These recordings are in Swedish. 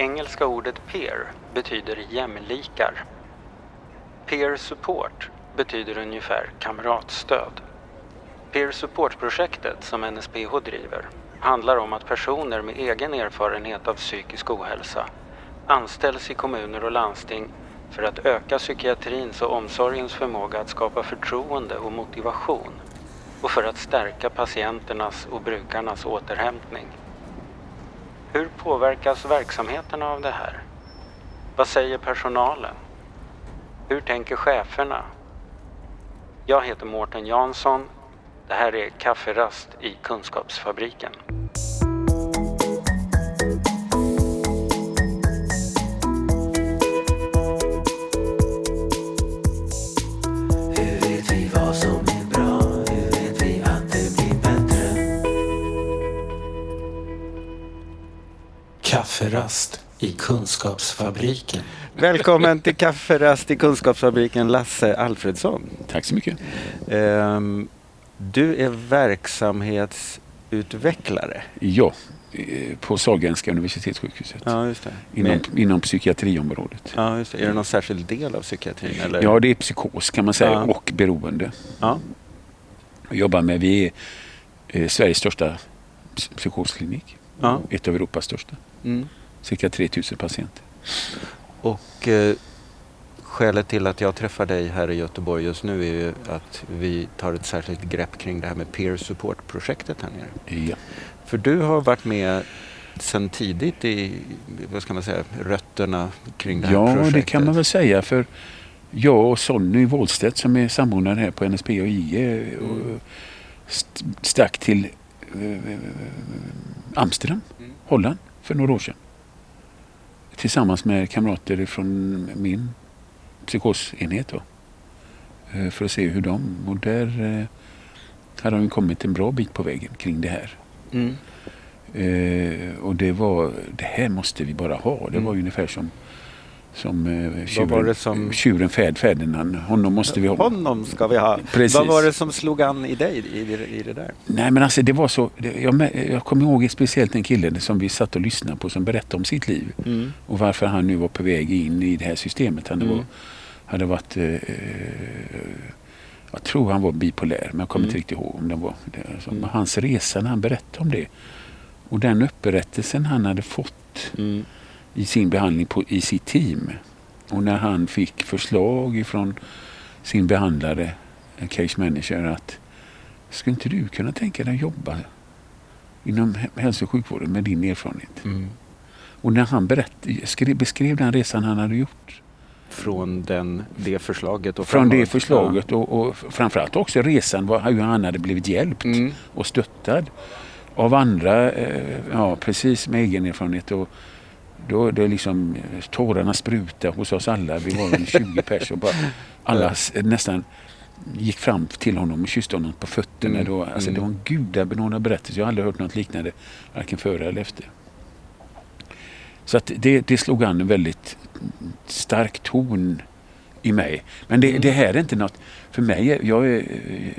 Engelska ordet peer betyder jämlikar. Peer support betyder ungefär kamratstöd. Peer support-projektet som NSPH driver handlar om att personer med egen erfarenhet av psykisk ohälsa anställs i kommuner och landsting för att öka psykiatrins och omsorgens förmåga att skapa förtroende och motivation och för att stärka patienternas och brukarnas återhämtning. Hur påverkas verksamheterna av det här? Vad säger personalen? Hur tänker cheferna? Jag heter Mårten Jansson. Det här är Kafferast i Kunskapsfabriken. Kafferast i Kunskapsfabriken. Välkommen till Kafferast i Kunskapsfabriken, Lasse Alfredsson. Tack så mycket. Ehm, du är verksamhetsutvecklare. Ja, eh, på Sahlgrenska universitetssjukhuset. Ja, just det. Inom, Med- inom psykiatriområdet. ja, just det. Är det någon särskild del av psykiatrin? Eller? Ja, det är psykos kan man säga Ja. och beroende. ja. Jag jobbar med, vi är eh, Sveriges största psy- psykosklinik. ja. Ett av Europas största. Mm. Cirka 3000 patienter. Och eh, skälet till att jag träffar dig här i Göteborg just nu är ju att vi tar ett särskilt grepp kring det här med peer support-projektet här nere. Ja. För du har varit med sedan tidigt i, vad ska man säga, rötterna kring det här ja, projektet. det kan man väl säga. För jag och Sonny Wåhlstedt som är samordnare här på NSP och IE Mm. st- stack till eh, Amsterdam, Mm. Holland, för några år sedan. Tillsammans med kamrater från min psykosenhet då. Eh, För att se hur de... Och där eh, hade de kommit en bra bit på vägen kring det här. Mm. Eh, och det var, det här måste vi bara ha. Det Mm. var ungefär som, som eh, Vad tjuren, var det som- tjuren Färd Ferdinand. Honom måste vi ha. Honom ska vi ha. Precis. Vad var det som slog an i dig i det, i det där? Nej men alltså det var så. Jag, jag kommer ihåg speciellt en kille som vi satt och lyssnade på som berättade om sitt liv. Mm. Och varför han nu var på väg in i det här systemet. Han Mm. var, hade varit... Eh, eh, jag tror han var bipolär men jag kommer inte Mm. riktigt ihåg om det var det. Alltså, Mm. Hans resa när han berättade om det. Och den upprättelsen han hade fått Mm. I sin behandling på, i sitt team. Och när han fick förslag ifrån sin behandlare, case manager, att skulle inte du kunna tänka dig att jobba inom hä- hälso och sjukvården med din erfarenhet? Mm. Och när han berätt, skrev, beskrev den resan han hade gjort. Från den, det förslaget och Från det förslaget och, och framförallt också resan, hur han hade blivit hjälpt. Mm. och stöttad av andra, eh, ja precis med egen erfarenhet. Och då det liksom eh, tårarna spruta hos oss alla. Vi var väl 20 pers och bara alla s- nästan gick fram till honom och kysste honom på fötterna. Mm, Då, alltså mm. Det var en gudabenådad berättelse. Jag har aldrig hört något liknande, varken före eller efter. Så att det, det slog an en väldigt stark ton i mig. Men det, Mm. det här är inte något... För mig, jag är,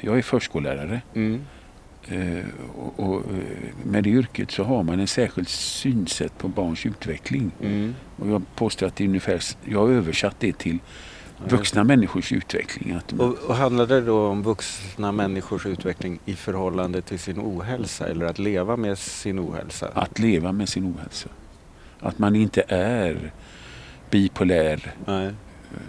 jag är förskollärare. Mm. Eh, och, och, eh, med det yrket så har man en särskild synsätt på barns utveckling. Mm. Och jag påstår att det är ungefär, jag har översatt det till vuxna människors utveckling. Och, och handlar det då om vuxna människors utveckling i förhållande till sin ohälsa eller att leva med sin ohälsa? att leva med sin ohälsa. Att man inte är bipolär, Nej,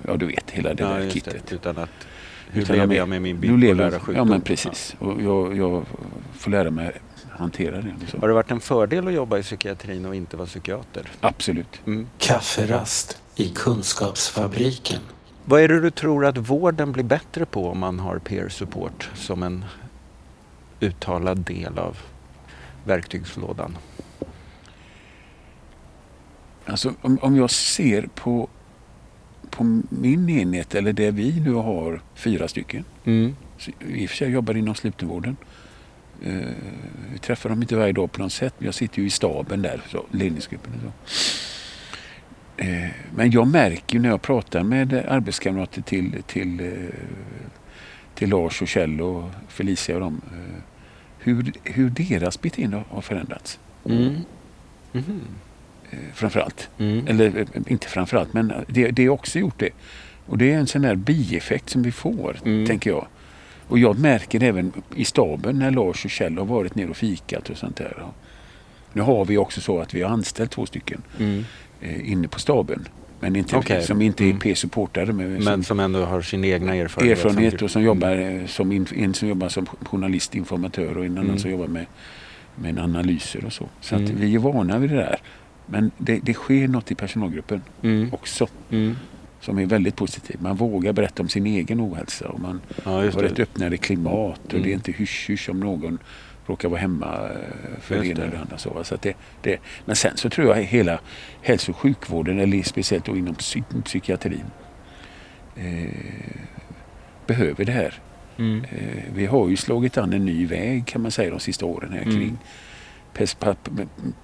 ja du vet hela det ja, där kittet. det. Utan att hur Utan lever jag med min bipolära sjukdom? ja men precis. Och jag, jag får lära mig hantera det. så. Har det varit en fördel att jobba i psykiatrin och inte vara psykiater? Absolut. Mm. Kafferast i Kunskapsfabriken. Vad är det du tror att vården blir bättre på om man har peer support som en uttalad del av verktygslådan? Alltså, om, om jag ser på, på min enhet, eller det vi nu har, fyra stycken. Mm. Så, I och för sig jobbar inom slutenvården. Eh, vi träffar dem inte varje dag på något sätt. men Jag sitter ju i staben där, så, ledningsgruppen och så. Eh, men jag märker ju när jag pratar med arbetskamrater till, till, eh, till Lars och Kjell och Felicia och dem. Hur, hur deras beteende har förändrats. Mm. Mhm. Eh, framförallt. Mm. Eller eh, inte framförallt, men det, det har också gjort det. Och det är en sån där bieffekt som vi får, Mm. tänker jag. Och jag märker även i staben när Lars och Kjell har varit nere och fikat och sånt där. Nu har vi också så att vi har anställt två stycken Mm. eh, inne på staben. Men inte, Okej. som inte är Mm. P-supportare. Men, Men som ändå har sin egna erfarenhet. erfarenhet som- och som jobbar eh, som, en som jobbar som journalist, informatör och en annan Mm. som jobbar med, med analyser och så. Så att Mm. vi är vana vid det där. Men det, det sker något i personalgruppen Mm. också Mm. som är väldigt positivt. Man vågar berätta om sin egen ohälsa och man Ja, har ett öppnare klimat och Mm. det är inte hysch-hysch om någon råkar vara hemma eh, för det ena eller andra. Så, så att det, det, men sen så tror jag hela hälso och sjukvården, eller speciellt då inom psy psykiatrin, eh, behöver det här. Mm. Eh, vi har ju slagit an en ny väg kan man säga de sista åren här Mm. kring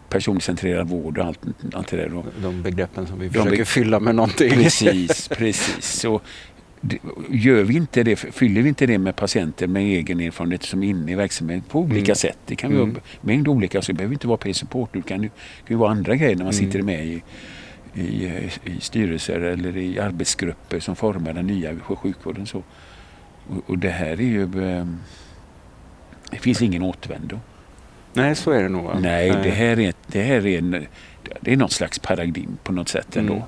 personcentrerad vård och allt, allt det där. Och, De begreppen som vi försöker be- fylla med någonting. Precis, precis. Så det, gör vi inte det, fyller vi inte det med patienter med egen erfarenhet som är inne i verksamheten på olika Mm. sätt. Det kan vi Mm. mängd olika, så det behöver inte vara P-support. Det kan ju, kan ju vara andra grejer när man Mm. sitter med i, i, i styrelser eller i arbetsgrupper som formar den nya sjukvården. Så. Och, och det här är ju... eh, Det finns ingen återvändo. Nej, så är det nog. va? Nej, det här är, det här är, en, det är något slags paradigm på något sätt ändå. Mm.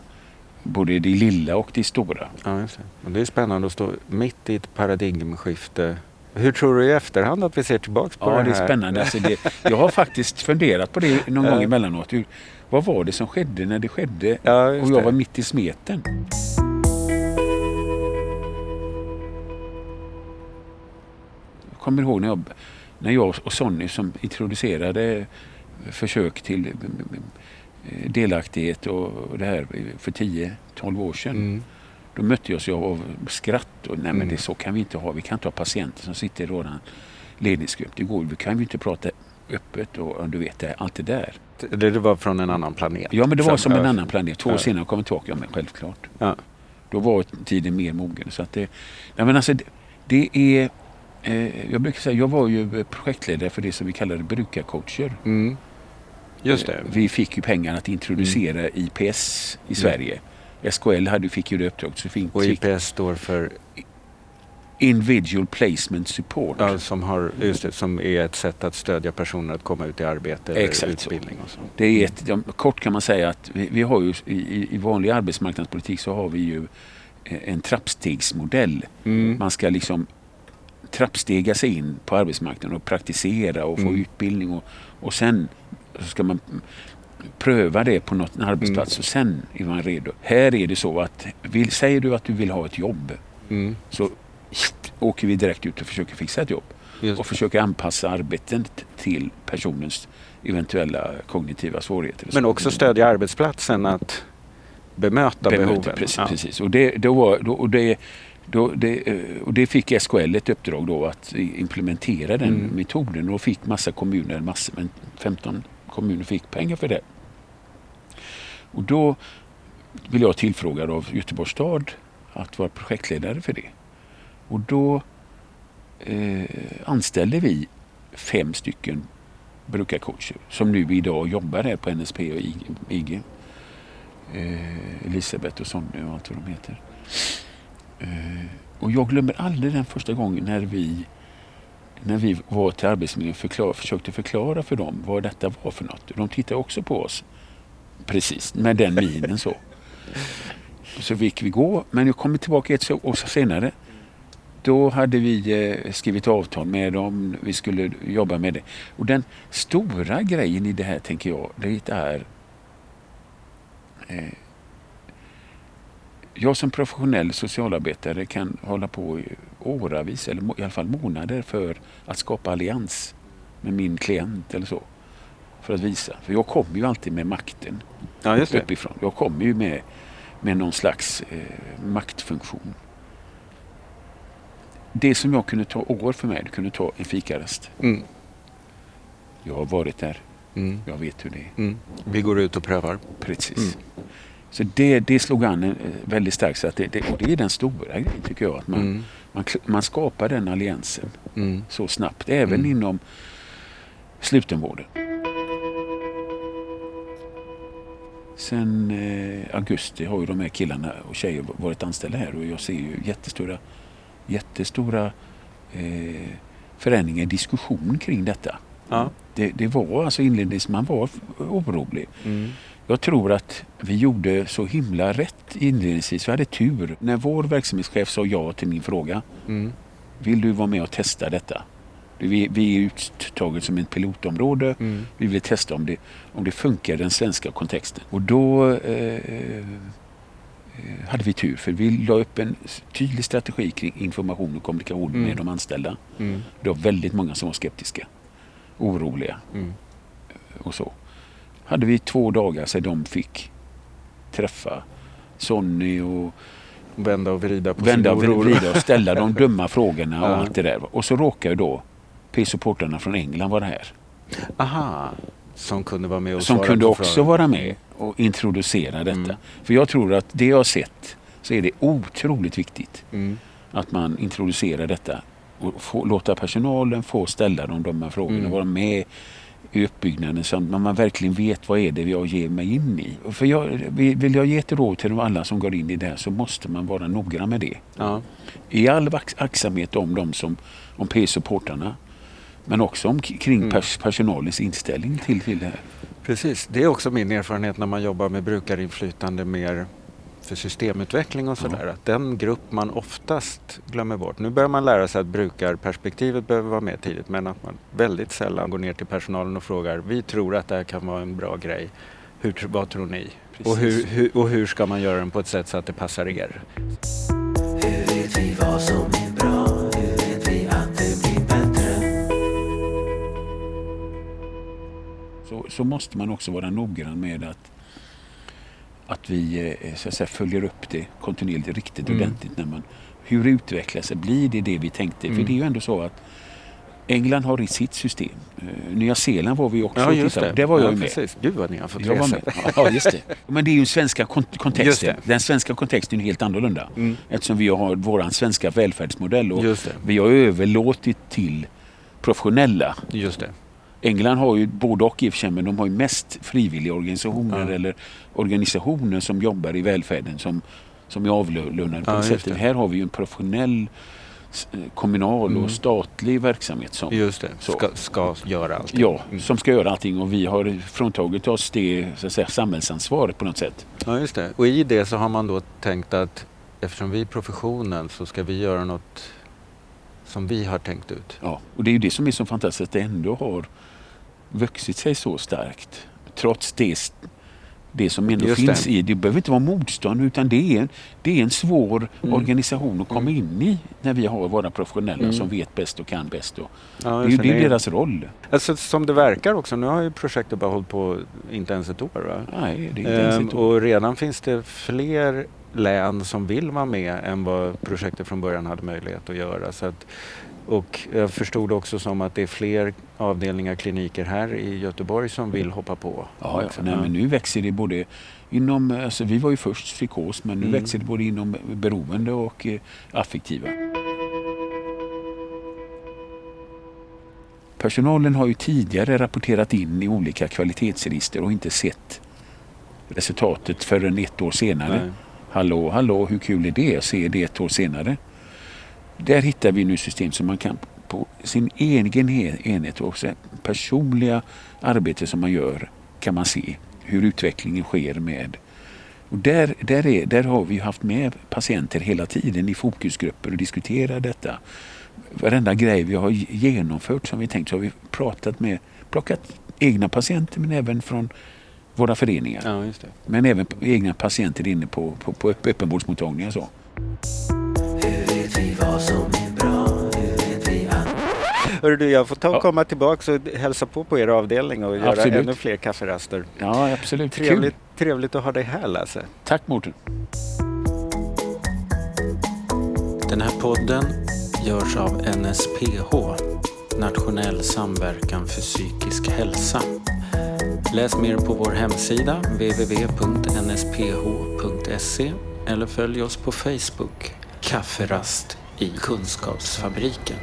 Både det lilla och det stora. Ja, det. Det är spännande att stå mitt i ett paradigmskifte. Hur tror du i efterhand att vi ser tillbaka på Ja, det det här? är spännande. Alltså det, jag har faktiskt funderat på det någon Ja. gång emellanåt. Hur, vad var det som skedde när det skedde? Ja, och jag det. var mitt i smeten. Jag kommer ihåg när jag, när jag och Sonny som introducerade försök till eh, delaktighet och det här för 10-12 år sedan. Mm. Då mötte jag av skratt. Och, nej men Mm. det så kan vi inte ha. Vi kan inte ha patienter som sitter i våran ledningsgrupp. Det går Vi kan ju inte prata öppet och, du vet det, allt det där. Det, det var från en annan planet. Ja men det var Sen- som en annan planet. Två år Ja. senare kom jag tillbaka. Ja, men självklart. Ja. Då var tiden mer mogen. Så att det, nej men alltså det, det är... Eh, jag brukar säga, jag var ju projektledare för det som vi kallade brukarcoacher. Mm. Just det. Eh, Vi fick ju pengar att introducera IPS i Sverige. SKL hade, fick ju det uppdraget. Så fick, Och IPS står för, Individual Placement Support. ja, som, har, just det, som är ett sätt att stödja personer att komma ut i arbete eller Exakt så. utbildning. Och så. Det är ett, kort kan man säga att vi, vi har ju i, i- vanlig arbetsmarknadspolitik så har vi ju eh, en trappstegsmodell. Mm. Man ska liksom trappstega sig in på arbetsmarknaden och praktisera och få Mm. utbildning och, och sen så ska man pröva det på något, en arbetsplats Mm. och sen är man redo. Här är det så att vill, säger du att du vill ha ett jobb Mm. så åker vi direkt ut och försöker fixa ett jobb Just och försöker anpassa arbetet till personens eventuella kognitiva svårigheter. Men också stödja arbetsplatsen att bemöta Bemöter, behoven. Precis, Ja. precis. Och, det, då var, då, och, det, då, det, eh, och det fick SKL ett uppdrag då att implementera den Mm. metoden och fick massa kommuner, massor, men 15 kommuner fick pengar för det. Och då blev jag tillfrågad av Göteborgs stad att vara projektledare för det. Och då eh, anställde vi fem stycken brukarcoacher som nu idag jobbar här på NSP och IG. IG. Eh, Elisabeth och Sonny och allt vad de heter. Eh, och jag glömmer aldrig den första gången när vi när vi var till Arbetsförmedlingen förklar, försökte förklara för dem vad detta var för något. De tittade också på oss precis med den minen så. Så fick vi gå, men jag kommer tillbaka ett år senare. Då hade vi eh, skrivit avtal med dem, vi skulle jobba med det. Och den stora grejen i det här tänker jag, det är eh, jag som professionell socialarbetare kan hålla på i åravis, eller i alla fall månader, för att skapa allians med min klient eller så. För att visa. För jag kommer ju alltid med makten Ja, just det. uppifrån. Jag kommer ju med, med någon slags eh, maktfunktion. Det som jag kunde ta år för mig, det kunde ta en fikarast. Mm. Jag har varit där. Mm. Jag vet hur det är. Mm. Vi går ut och prövar. Precis. Så det, det slog an eh, väldigt starkt. Så att det, det, och det är den stora grejen tycker jag. Att man, Mm. man, man skapar den alliansen Mm. så snabbt. Även Mm. inom slutenvården. sen eh, augusti har ju de här killarna och tjejer varit anställda här och jag ser ju jättestora, jättestora eh, förändringar diskussion kring detta. Ja. Det, det var alltså inledningsvis, man var orolig. Mm. Jag tror att vi gjorde så himla rätt inledningsvis. Vi hade tur. När vår verksamhetschef sa ja till min fråga. Mm. Vill du vara med och testa detta? Vi, vi är uttaget som ett pilotområde. Mm. Vi vill testa om det, om det funkar i den svenska kontexten. Och då eh, eh, hade vi tur för vi la upp en tydlig strategi kring information och kommunikation Mm. med de anställda. Mm. Det var väldigt många som var skeptiska, oroliga Mm. och så. Hade vi två dagar så de fick träffa Sonny och Vända och vrida på vända och vrida och ställa de dumma frågorna och Ja. allt det där. Och så råkade ju då P-supportrarna från England vara här. Aha. Som kunde vara med och Som kunde också frågor. vara med och introducera detta. Mm. För jag tror att det jag har sett så är det otroligt viktigt Mm. att man introducerar detta och få, låta personalen få ställa de dumma frågorna Mm. vara med uppbyggnaden så att man verkligen vet vad är det jag ger mig in i. För jag, vill jag ge ett råd till de alla som går in i det här så måste man vara noggrann med det. Ja. I all aktsamhet om dem som, om P-supportrarna men också om, kring Mm. pers, personalens inställning till, till det här. Precis, det är också min erfarenhet när man jobbar med brukarinflytande mer för systemutveckling och sådär. Att den grupp man oftast glömmer bort. Nu börjar man lära sig att brukarperspektivet behöver vara med tidigt men att man väldigt sällan går ner till personalen och frågar vi tror att det här kan vara en bra grej. Hur, vad tror ni? Och hur, hur, och hur ska man göra den på ett sätt så att det passar er? Hur vet vi vad som är bra? Hur vet vi att det blir bättre? så, så måste man också vara noggrann med att, att vi eh, så att säga, följer upp det kontinuerligt riktigt Mm. ordentligt. När man, hur utvecklas det? Blir det det vi tänkte? Mm. För det är ju ändå så att England har i sitt system. Eh, Nya Zeeland var vi också Ja, just tittade det. Där var jag ja, med. Precis. Gud vad ni har fått Jag var resa. med. Ja, just det. Men det är ju svenska kont- kontexten. Det. Den svenska kontexten är helt annorlunda. Mm. Eftersom vi har vår svenska välfärdsmodell och det. vi har överlåtit till professionella Just det. England har ju både och i och för sig, men de har ju mest frivilliga organisationer Ja. eller organisationer som jobbar i välfärden som, som är avlönade på Ja, sättet. Här har vi ju en professionell eh, kommunal Mm. och statlig verksamhet som, Just det. Ska, ska göra allt. ja, Mm. som ska göra allting och vi har fråntagit oss det så att säga, samhällsansvaret på något sätt. Ja, just det. Och i det så har man då tänkt att eftersom vi är professionen så ska vi göra något som vi har tänkt ut. Ja, och det är ju det som är så fantastiskt att det ändå har vuxit sig så starkt. Trots det, det som ändå Just finns det. i. Det behöver inte vara motstånd utan det är det är en svår Mm. organisation att komma in i när vi har våra professionella Mm. som vet bäst och kan bäst. Och Ja, det är ju det är deras roll. Alltså, som det verkar också, nu har ju projektet bara hållit på inte ens ett år. Va? Nej, det är inte ens Ehm, ett år. och redan finns det fler län som vill vara med än vad projektet från början hade möjlighet att göra. Så att, och jag förstod också som att det är fler avdelningar, kliniker här i Göteborg som vill hoppa på. Ja. Nej, men nu växer det både inom, alltså vi var ju först psykos, men nu Mm. växer det både inom beroende och eh, affektiva. Personalen har ju tidigare rapporterat in i olika kvalitetsregister och inte sett resultatet förrän ett år senare. Nej. Hallå, hallå, hur kul är det att se det ett år senare? Där hittar vi nu system som man kan på sin egen he- enhet och personliga arbete som man gör kan man se hur utvecklingen sker med. Och där, där, är, där har vi haft med patienter hela tiden i fokusgrupper och diskuterat detta. Varenda grej vi har genomfört som vi tänkt så har vi pratat med, plockat egna patienter men även från våra föreningar. Ja. Men även egna patienter inne på, på, på öpp- öppenvårdsmottagningar. Så. Vad som är bra? Hur vet vi att Hörru du, jag får ta och Ja. komma tillbaka och hälsa på på er avdelning och göra Absolut. ännu fler kafferaster. Ja, absolut. Trevligt, Kul. trevligt att ha dig här Lasse. Tack Mårten. Den här podden görs av NSPH, Nationell samverkan för psykisk hälsa. Läs mer på vår hemsida www.nsph.se eller följ oss på Facebook, Kafferast i Kunskapsfabriken.